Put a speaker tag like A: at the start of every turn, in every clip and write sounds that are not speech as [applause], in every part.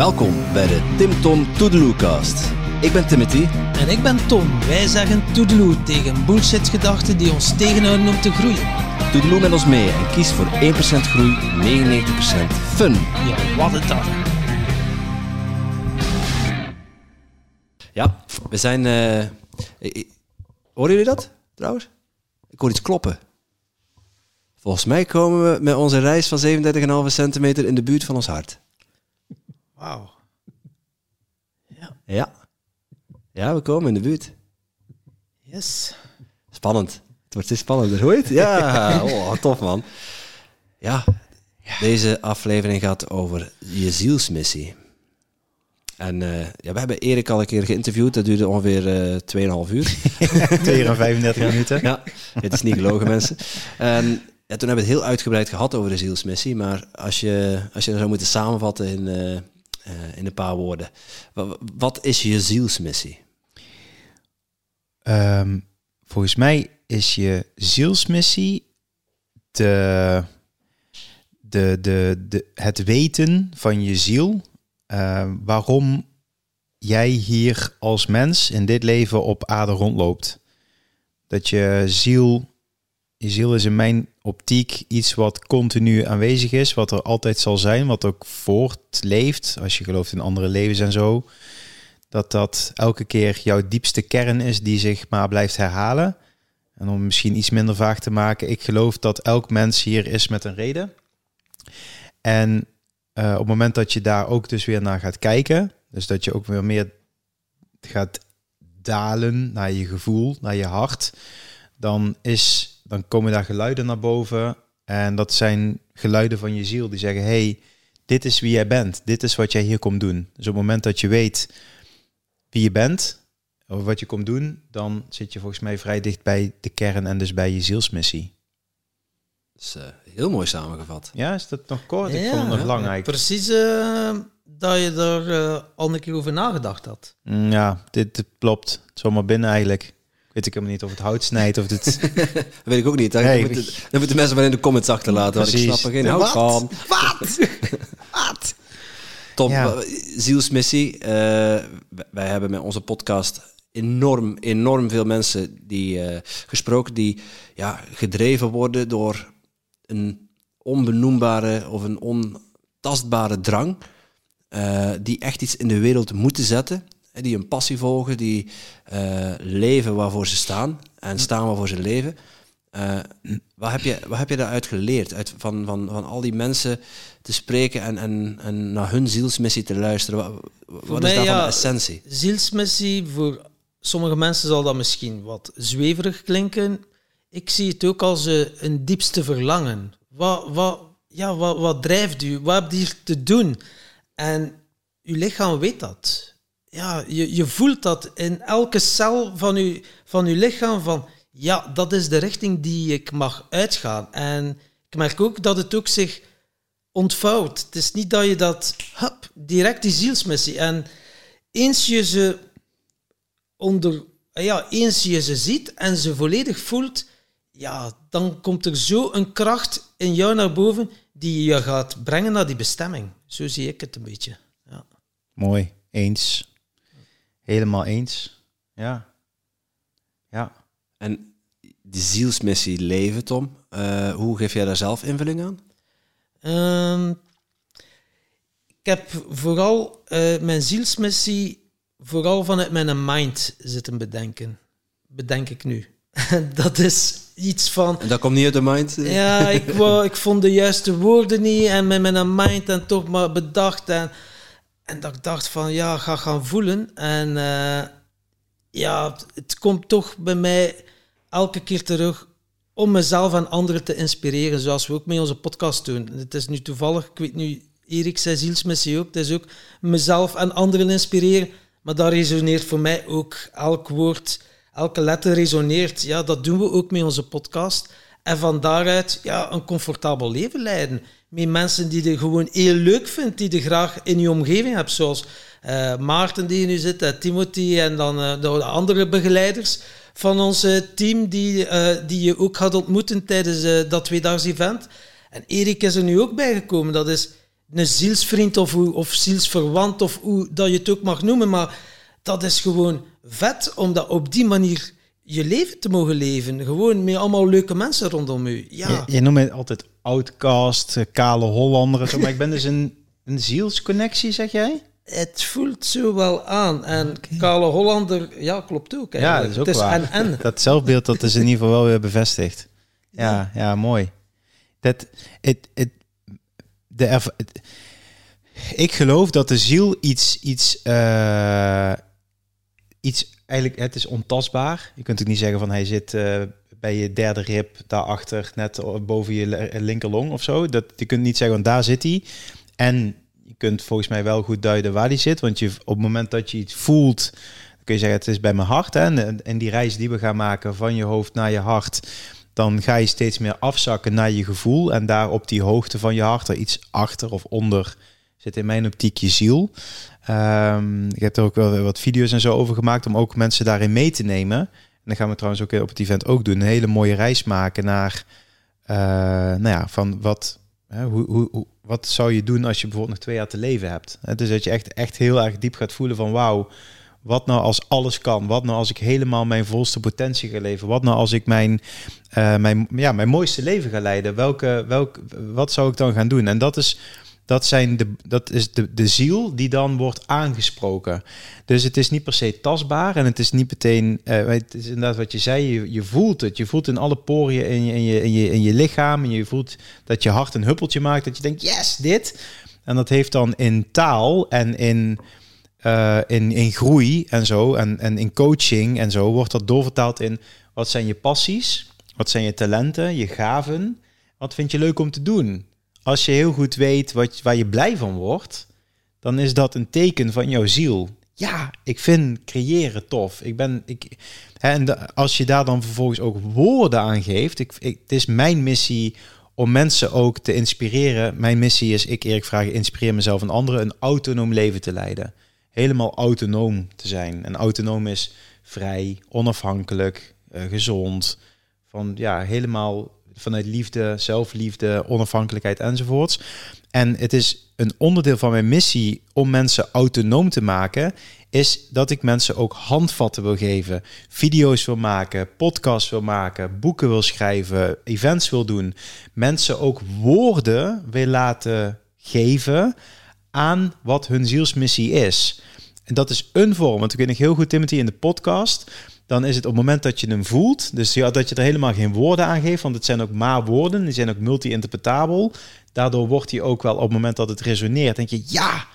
A: Welkom bij de Tim Tom Toedeloecast. Ik ben Timothy.
B: En ik ben Tom. Wij zeggen toedeloe tegen bullshit-gedachten die ons tegenhouden om te groeien.
A: Toedeloe met ons mee en kies voor 1% groei, 99% fun.
B: Ja, wat het dan.
A: Ja, we zijn... eh, eh, horen jullie dat trouwens? Ik hoor iets kloppen. Volgens mij komen we met onze reis van 37,5 centimeter in de buurt van ons hart.
B: Wauw.
A: Ja. Ja, we komen in de buurt.
B: Yes.
A: Spannend. Het wordt steeds spannender. Het? Ja, [laughs] oh, tof man. Ja, deze aflevering gaat over je zielsmissie. En eh, ja, we hebben Erik al een keer geïnterviewd. Dat duurde ongeveer eh 2,5 uur. [laughs]
C: 2 uur en 35 minuten.
A: ja, het is niet gelogen mensen. En ja, toen hebben we het heel uitgebreid gehad over de zielsmissie. Maar als je, als je dat zou moeten samenvatten in, eh, eh, in een paar woorden. Wat, is je zielsmissie?
C: Ehm, volgens mij is je zielsmissie de, de, de, de, het weten van je ziel. eh, waarom jij hier als mens in dit leven op aarde rondloopt. Dat je ziel, je ziel is in mijn optiek iets wat continu aanwezig is, wat er altijd zal zijn, wat ook voortleeft, als je gelooft in andere levens en zo. Dat dat elke keer jouw diepste kern is die zich maar blijft herhalen. En om misschien iets minder vaag te maken, ik geloof dat elk mens hier is met een reden. En eh, op het moment dat je daar ook dus weer naar gaat kijken, dus dat je ook weer meer gaat dalen naar je gevoel, naar je hart, dan, is, dan komen daar geluiden naar boven. En dat zijn geluiden van je ziel die zeggen, hey, dit is wie jij bent, dit is wat jij hier komt doen. Dus op het moment dat je weet wie je bent, of wat je komt doen, dan zit je volgens mij vrij dicht bij de kern en dus bij je zielsmissie.
A: Dat is eh, heel mooi samengevat.
C: Ja, is dat nog kort? Ik
B: Ja,
C: vond het nog
B: ja.
C: lang eigenlijk.
B: Precies eh, dat je er eh, al een keer over nagedacht had.
C: Mm, Ja, dit, dit klopt. Het is allemaal binnen eigenlijk. Weet ik helemaal niet of het hout snijdt of het... [laughs]
A: Dat weet ik ook niet. Dan,
C: Nee,
A: moeten, dan moeten mensen maar in de comments achterlaten. Want ik snap er geen hout van.
B: Wat? [laughs] Wat?
A: Top.
C: Ja.
A: Zielsmissie. Eh, wij- wij hebben met onze podcast enorm, enorm veel mensen die eh, gesproken die ja, gedreven worden door een onbenoembare of een ontastbare drang. eh, die echt iets in de wereld moeten zetten. Die een passie volgen, die eh, leven waarvoor ze staan en staan waarvoor ze leven. Eh, wat, heb je, wat heb je daaruit geleerd? Uit, van, van, van al die mensen te spreken en, en, en naar hun zielsmissie te luisteren. Wat, wat
B: mij,
A: is daarvan
B: ja,
A: de essentie?
B: Zielsmissie, voor sommige mensen zal dat misschien wat zweverig klinken. Ik zie het ook als eh, een diepste verlangen. Wat, wat, ja, wat, wat drijft u? Wat hebt u hier te doen? En uw lichaam weet dat. Ja, je, je voelt dat in elke cel van uw, van uw lichaam van ja, dat is de richting die ik mag uitgaan. En ik merk ook dat het ook zich ontvouwt. Het is niet dat je dat, direct die zielsmissie. En eens je ze onder, ja, eens je ze ziet en ze volledig voelt, ja, dan komt er zo een kracht in jou naar boven die je gaat brengen naar die bestemming. Zo zie ik het een beetje. Ja.
C: Mooi. Eens. Helemaal eens. Ja. Ja.
A: En die zielsmissie leven, Tom. eh, hoe geef jij daar zelf invulling aan?
B: Ehm, ik heb vooral eh, mijn zielsmissie vooral vanuit mijn mind zitten bedenken. Bedenk ik nu. [laughs] dat is iets van...
A: En dat komt niet uit de mind?
B: Ja, ik, wou, ik vond de juiste woorden niet en met mijn mind en toch maar bedacht. En, en dat ik dacht van, ja, ga gaan voelen. En eh, ja, het komt toch bij mij elke keer terug om mezelf en anderen te inspireren, zoals we ook met onze podcast doen. Het is nu toevallig, ik weet nu, Erik zei zielsmissie ook, het is ook mezelf en anderen inspireren, maar dat resoneert voor mij ook. Elk woord, elke letter resoneert. Ja, dat doen we ook met onze podcast. En van daaruit ja, een comfortabel leven leiden. Met mensen die je gewoon heel leuk vindt, die je graag in je omgeving hebt. Zoals eh, Maarten die nu zit, en Timothy en dan eh, de andere begeleiders van ons team die, die je ook gaat ontmoeten tijdens dat tweedaags event. En Erik is er nu ook bijgekomen. Dat is een zielsvriend of, of zielsverwant of hoe dat je het ook mag noemen. Maar dat is gewoon vet om dat op die manier je leven te mogen leven. Gewoon met allemaal leuke mensen rondom u. Ja.
C: Je, je noemt mij altijd outcast, eh, kale Hollander. zo, Maar ik ben dus een, een zielsconnectie, zeg jij?
B: Het voelt zo wel aan. En Kale Hollander, ja, klopt ook.
C: Ja,
B: eigenlijk.
C: dat is ook
B: het is
C: waar.
B: en en. [laughs]
C: Dat zelfbeeld dat is in ieder geval wel weer bevestigd. Ja, ja, mooi. Dat, het, het, de, erv- het- ik geloof dat de ziel iets, iets, eh, iets eigenlijk, het is ontastbaar. Je kunt ook niet zeggen van hij zit eh, bij je derde rib daarachter, net boven je linkerlong of zo. Dat, je kunt niet zeggen, want daar zit hij. En je kunt volgens mij wel goed duiden waar die zit, want je, op het moment dat je iets voelt, kun je zeggen het is bij mijn hart. Hè? En, en die reis die we gaan maken van je hoofd naar je hart, dan ga je steeds meer afzakken naar je gevoel. En daar op die hoogte van je hart, er iets achter of onder, zit in mijn optiek je ziel. Ehm, ik heb er ook wel wat video's en zo over gemaakt om ook mensen daarin mee te nemen. En dan gaan we trouwens ook op het event ook doen. Een hele mooie reis maken naar, eh, nou ja, van wat, hè, hoe, hoe, hoe- wat zou je doen als je bijvoorbeeld nog twee jaar te leven hebt. Dus dat je echt, echt heel erg diep gaat voelen van wauw, wat nou als alles kan? Wat nou als ik helemaal mijn volste potentie ga leven? Wat nou als ik mijn, eh, mijn, ja, mijn mooiste leven ga leiden? Welke, welk, wat zou ik dan gaan doen? En dat is, dat zijn de, dat is de, de ziel die dan wordt aangesproken. Dus het is niet per se tastbaar en het is niet meteen, eh, het is inderdaad wat je zei, je, voelt het. Je voelt in alle poriën in je, in, je, in, je, in je lichaam en je voelt dat je hart een huppeltje maakt, dat je denkt, yes, dit. En dat heeft dan in taal en in, eh, in, in groei en zo en, en in coaching en zo wordt dat doorvertaald in wat zijn je passies, wat zijn je talenten, je gaven, wat vind je leuk om te doen. Als je heel goed weet wat, waar je blij van wordt, dan is dat een teken van jouw ziel. Ja, ik vind creëren tof. Ik ben, ik, hè, en als je daar dan vervolgens ook woorden aan geeft, ik, het is mijn missie om mensen ook te inspireren. Mijn missie is, ik Erik Vragen, inspireer mezelf en anderen een autonoom leven te leiden. Helemaal autonoom te zijn. En autonoom is vrij, onafhankelijk, eh, gezond. Van ja, helemaal vanuit liefde, zelfliefde, onafhankelijkheid enzovoorts. En het is een onderdeel van mijn missie om mensen autonoom te maken, is dat ik mensen ook handvatten wil geven, video's wil maken, podcasts wil maken, boeken wil schrijven, events wil doen, mensen ook woorden wil laten geven aan wat hun zielsmissie is. En dat is een vorm, want ik weet heel goed, Timothy, in de podcast, dan is het op het moment dat je hem voelt, dus ja, dat je er helemaal geen woorden aan geeft, want het zijn ook maar woorden, die zijn ook multi-interpretabel. Daardoor wordt hij ook wel op het moment dat het resoneert, denk je, ja,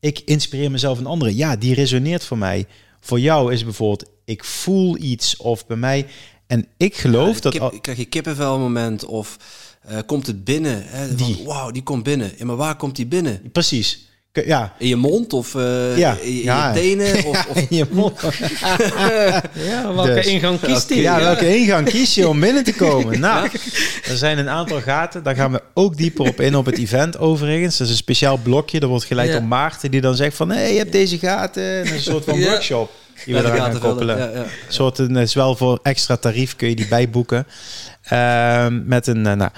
C: ik inspireer mezelf en anderen. Ja, die resoneert voor mij. Voor jou is bijvoorbeeld, ik voel iets of bij mij. En ik geloof
A: Ja,
C: dat...
A: kip-
C: al-
A: krijg je kippenvel moment of eh, komt het binnen? Hè,
C: Die.
A: Wauw, die komt binnen. Ja, maar waar komt die binnen?
C: Precies. Ja.
A: In je mond of eh,
C: Ja,
A: in,
C: ja.
A: je tenen? Of, of, [laughs]
C: In je mond. [laughs]
B: Ja, welke
C: Dus.
B: ingang kiest hij?
C: Ja, welke ingang kies je om binnen te komen? [laughs] Nou, er zijn een aantal gaten. Daar gaan we ook dieper op in op het event overigens. Dat is een speciaal blokje. Dat wordt geleid
B: Ja.
C: door Maarten. Die dan zegt van, hé, hey, je hebt deze gaten. En een soort van
B: Ja.
C: workshop. Die we eraan gaan koppelen.
A: Ja, ja.
C: Een soort, is wel voor extra tarief kun je die bijboeken. Ehm, met een, eh, nou.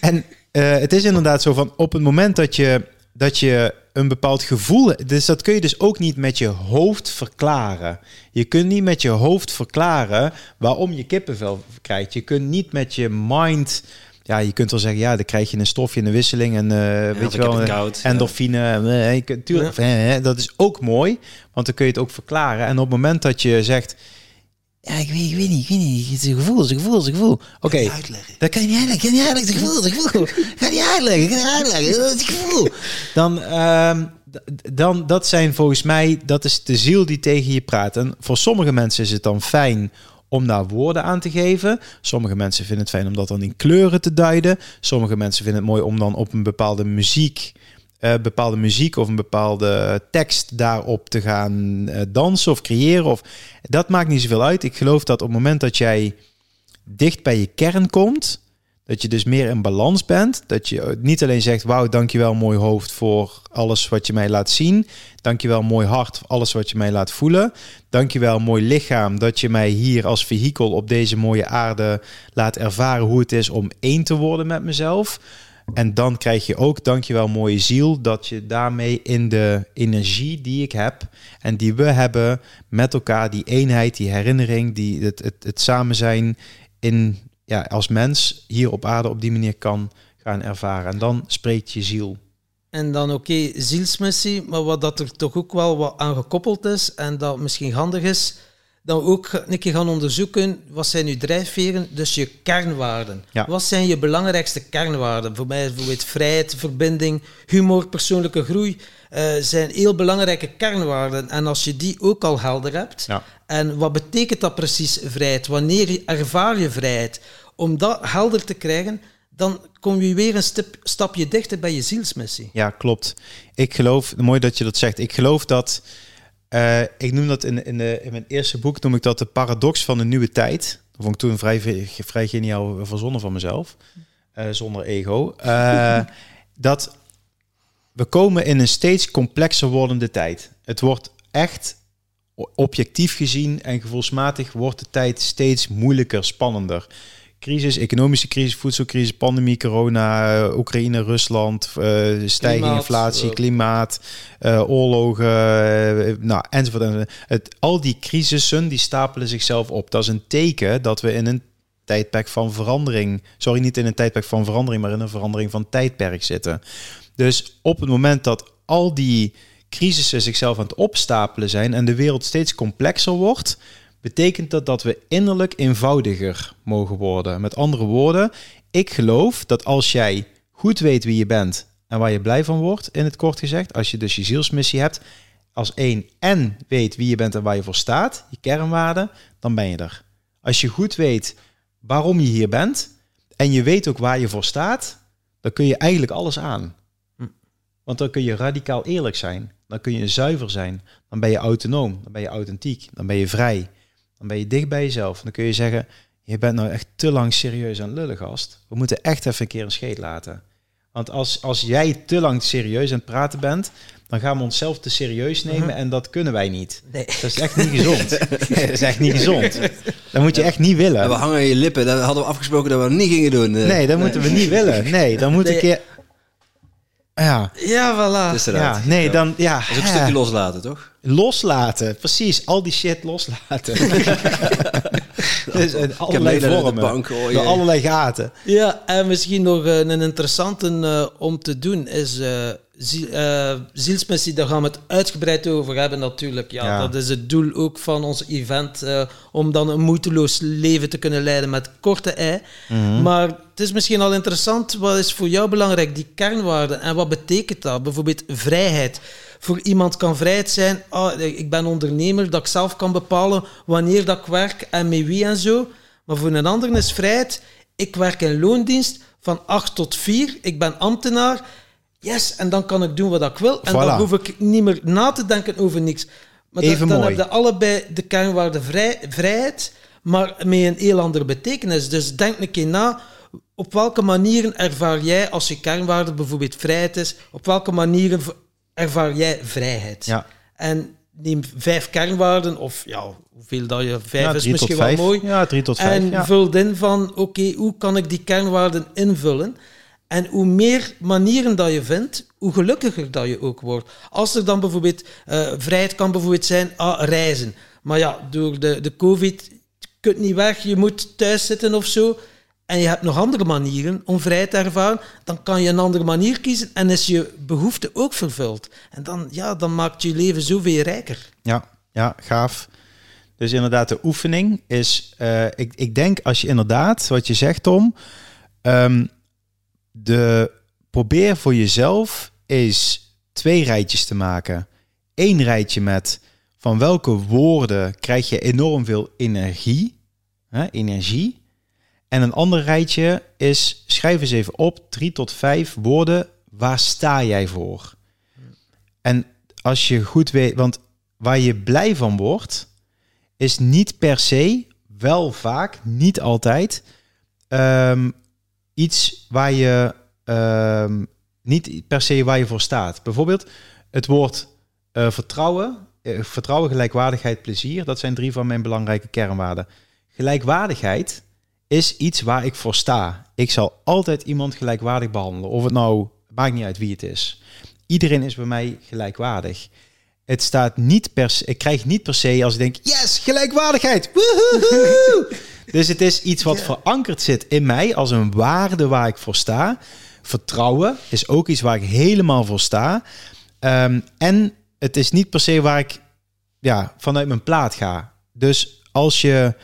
C: En eh, het is inderdaad zo van, op het moment dat je, dat je een bepaald gevoel... Dus dat kun je dus ook niet met je hoofd verklaren. Je kunt niet met je hoofd verklaren waarom je kippenvel krijgt. Je kunt niet met je mind... Ja, je kunt wel zeggen, ja, dan krijg je een stofje in de wisseling en eh, weet je wel, eh,
A: koud, ja.
C: endorfine. eh, je kunt, tuurlijk, dat is ook mooi, want dan kun je het ook verklaren. En op het moment dat je zegt, ja, ik weet, ik weet niet, ik weet niet, het is een gevoel, het is een gevoel, het is een gevoel. Oké,
A: uitleggen.
C: dat kan je niet uitleggen, kan je niet uitleggen, het is een gevoel, het is een gevoel. Kan je niet uitleggen, kan je niet uitleggen, dat is een gevoel. Dan, ehm, dan, dat zijn volgens mij, dat is de ziel die tegen je praat. En voor sommige mensen is het dan fijn om daar woorden aan te geven. Sommige mensen vinden het fijn om dat dan in kleuren te duiden. Sommige mensen vinden het mooi om dan op een bepaalde muziek, eh, bepaalde muziek of een bepaalde tekst daarop te gaan eh, dansen of creëren. Of, dat maakt niet zoveel uit. Ik geloof dat op het moment dat jij dicht bij je kern komt, dat je dus meer in balans bent. Dat je niet alleen zegt, wauw, dankjewel mooi hoofd voor alles wat je mij laat zien. Dankjewel mooi hart voor alles wat je mij laat voelen. Dankjewel mooi lichaam dat je mij hier als vehikel op deze mooie aarde laat ervaren hoe het is om één te worden met mezelf. En dan krijg je ook, dankjewel mooie ziel, dat je daarmee in de energie die ik heb en die we hebben met elkaar, die eenheid, die herinnering, die, het, het, het samen zijn in, ja, als mens hier op aarde op die manier kan gaan ervaren. En dan spreekt je ziel.
B: En dan oké, zielsmissie, maar wat dat er toch ook wel wat aan gekoppeld is en dat misschien handig is, dan ook een keer gaan onderzoeken, wat zijn je drijfveren, dus je kernwaarden.
C: Ja.
B: Wat zijn je belangrijkste kernwaarden? Voor mij bijvoorbeeld vrijheid, verbinding, humor, persoonlijke groei, eh, zijn heel belangrijke kernwaarden. En als je die ook al helder hebt,
C: Ja.
B: en wat betekent dat precies, vrijheid? Wanneer ervaar je vrijheid? Om dat helder te krijgen, dan kom je weer een stip- stapje dichter bij je zielsmissie.
C: Ja, klopt. Ik geloof, mooi dat je dat zegt. Ik geloof dat, eh, ik noem dat in, in, in mijn eerste boek, noem ik dat de paradox van de nieuwe tijd. Dat vond ik toen vrij, vrij geniaal verzonnen van mezelf, eh, zonder ego. Eh, [laughs] dat we komen in een steeds complexer wordende tijd. Het wordt echt objectief gezien en gevoelsmatig wordt de tijd steeds moeilijker, spannender. Crisis, economische crisis, voedselcrisis, pandemie, corona, eh, Oekraïne, Rusland, eh, stijging, inflatie,
B: eh,
C: klimaat, oorlogen, nou, enzovoort. enzovoort. Het, al die crisissen die stapelen zichzelf op. Dat is een teken dat we in een tijdperk van verandering, sorry, niet in een tijdperk van verandering, maar in een verandering van tijdperk zitten. Dus op het moment dat al die crisissen zichzelf aan het opstapelen zijn en de wereld steeds complexer wordt, betekent dat dat we innerlijk eenvoudiger mogen worden. Met andere woorden, ik geloof dat als jij goed weet wie je bent en waar je blij van wordt, in het kort gezegd, als je dus je zielsmissie hebt, als één en weet wie je bent en waar je voor staat, je kernwaarden, dan ben je er. Als je goed weet waarom je hier bent en je weet ook waar je voor staat, dan kun je eigenlijk alles aan. Want dan kun je radicaal eerlijk zijn. Dan kun je zuiver zijn. Dan ben je autonoom. Dan ben je authentiek. Dan ben je vrij. Dan ben je dicht bij jezelf. Dan kun je zeggen, je bent nou echt te lang serieus aan lullen, gast. We moeten echt even een keer een scheet laten. Want als, als jij te lang serieus aan het praten bent, dan gaan we onszelf te serieus nemen en dat kunnen wij niet.
B: Nee.
C: Dat is echt niet gezond. [laughs] Dat is echt niet gezond. Dat moet je echt niet willen.
A: En we hangen aan je lippen. Dat hadden we afgesproken dat we dat niet gingen doen. eh.
C: Nee, dat moeten we niet willen. Nee, dan moet
B: Nee.
C: een keer... Ja,
B: Ja, voilà.
C: Ja, nee, dan... Ja,
A: Dat is ook een stukje loslaten, toch?
C: Loslaten, precies. Al die shit loslaten. [laughs] dus in
A: Ik heb
C: allerlei
A: de
C: vormen.
A: bank. Oh,
C: door
A: jee.
C: allerlei gaten.
B: Ja, en misschien nog eh, een interessante eh, om te doen is eh, eh, zielsmissie. Daar gaan we het uitgebreid over hebben natuurlijk. Ja,
C: Ja.
B: Dat is het doel ook van ons event. eh, om dan een moeiteloos leven te kunnen leiden met korte ei. Maar het is misschien al interessant. Wat is voor jou belangrijk? Die kernwaarden. En wat betekent dat? Bijvoorbeeld vrijheid. Voor iemand kan vrijheid zijn, ah, ik ben ondernemer, dat ik zelf kan bepalen wanneer dat ik werk en met wie en zo. Maar voor een ander is vrijheid, ik werk in loondienst van 8 tot 4, ik ben ambtenaar, yes, en dan kan ik doen wat ik wil. En
C: Voilà.
B: dan hoef ik niet meer na te denken over niks. Maar dan-
C: Even
B: dan,
C: mooi.
B: heb je allebei de kernwaarde vrij, vrijheid, maar met een heel andere betekenis. Dus denk een keer na, op welke manieren ervaar jij, als je kernwaarde bijvoorbeeld vrijheid is, op welke manieren ervaar jij vrijheid?
C: Ja.
B: En neem vijf kernwaarden, of ja, hoeveel dat je, vijf
C: Ja,
B: is misschien wel
C: vijf.
B: mooi.
C: Ja, drie tot vijf.
B: En
C: ja.
B: vul in van, oké, hoe kan ik die kernwaarden invullen? En hoe meer manieren dat je vindt, hoe gelukkiger dat je ook wordt. Als er dan bijvoorbeeld, eh, vrijheid kan bijvoorbeeld zijn, ah, reizen. Maar ja, door de, de covid, je kunt niet weg, je moet thuis zitten of zo. En je hebt nog andere manieren om vrijheid te ervaren, dan kan je een andere manier kiezen en is je behoefte ook vervuld. En dan, ja, dan maakt je leven zoveel rijker.
C: Ja, ja, gaaf. Dus inderdaad, de oefening is... eh, ik, ik denk als je inderdaad, wat je zegt Tom... ehm, de, probeer voor jezelf eens twee rijtjes te maken. Eén rijtje met van welke woorden krijg je enorm veel energie. Hè, energie. En een ander rijtje is, schrijf eens even op, drie tot vijf woorden, waar sta jij voor? En als je goed weet, want waar je blij van wordt, is niet per se, wel vaak, niet altijd, ehm, iets waar je ehm, niet per se waar je voor staat. Bijvoorbeeld het woord eh, vertrouwen, eh, vertrouwen, gelijkwaardigheid, plezier. Dat zijn drie van mijn belangrijke kernwaarden. Gelijkwaardigheid is iets waar ik voor sta. Ik zal altijd iemand gelijkwaardig behandelen. Of het nou, maakt niet uit wie het is. Iedereen is bij mij gelijkwaardig. Het staat niet per se, ik krijg niet per se als ik denk, yes, gelijkwaardigheid. [laughs] Dus het is iets wat verankerd zit in mij als een waarde waar ik voor sta. Vertrouwen is ook iets waar ik helemaal voor sta. Ehm, en het is niet per se waar ik ja, vanuit mijn plaat ga. Dus als je,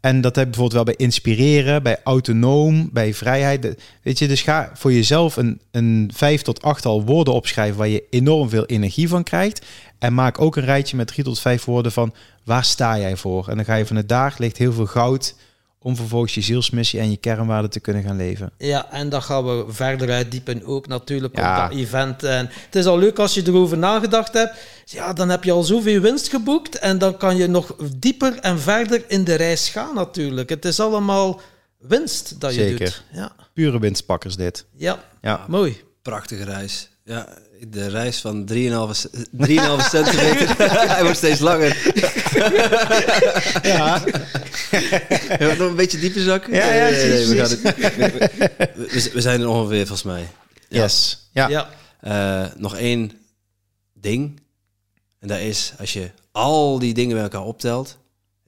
C: en dat heb ik bijvoorbeeld wel bij inspireren, bij autonoom, bij vrijheid. Weet je, dus ga voor jezelf een, een vijf tot achttal woorden opschrijven waar je enorm veel energie van krijgt. En maak ook een rijtje met drie tot vijf woorden van waar sta jij voor? En dan ga je vanuit daar ligt heel veel goud om vervolgens je zielsmissie en je kernwaarden te kunnen gaan leven.
B: Ja, en dat gaan we verder uitdiepen ook natuurlijk
C: Ja.
B: op dat event. En het is al leuk als je erover nagedacht hebt. Ja, dan heb je al zoveel winst geboekt en dan kan je nog dieper en verder in de reis gaan natuurlijk. Het is allemaal winst dat je
C: Zeker.
B: doet. Ja,
C: Pure winstpakkers dit.
B: ja.
C: Ja.
B: mooi.
A: Prachtige reis. Ja, de reis van 3,5 c- 3,5 centimeter. [laughs] Hij wordt steeds langer.
C: Ja, [laughs] [laughs]
A: nog een beetje dieper zakken?
C: Ja, ja,
A: Nee, nee, nee, we,
C: precies,
A: gaan het- we, we- we zijn er ongeveer, volgens mij. Ja.
C: yes. Ja.
B: Ja.
A: Eh, nog één ding. En dat is, als je al die dingen bij elkaar optelt...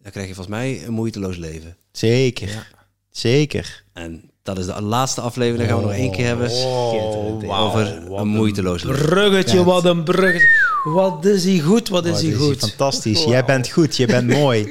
A: dan krijg je volgens mij een moeiteloos leven.
C: Zeker. Zeker.
A: En dat is de laatste aflevering. Dan gaan we nog één keer hebben
C: Oh,
A: over een moeiteloos leven.
B: Bruggetje, wat een bruggetje. Wat is hij goed, wat is hij
C: is
B: goed.
C: Fantastisch.
B: Wauw.
C: Jij bent goed, je bent mooi. [laughs]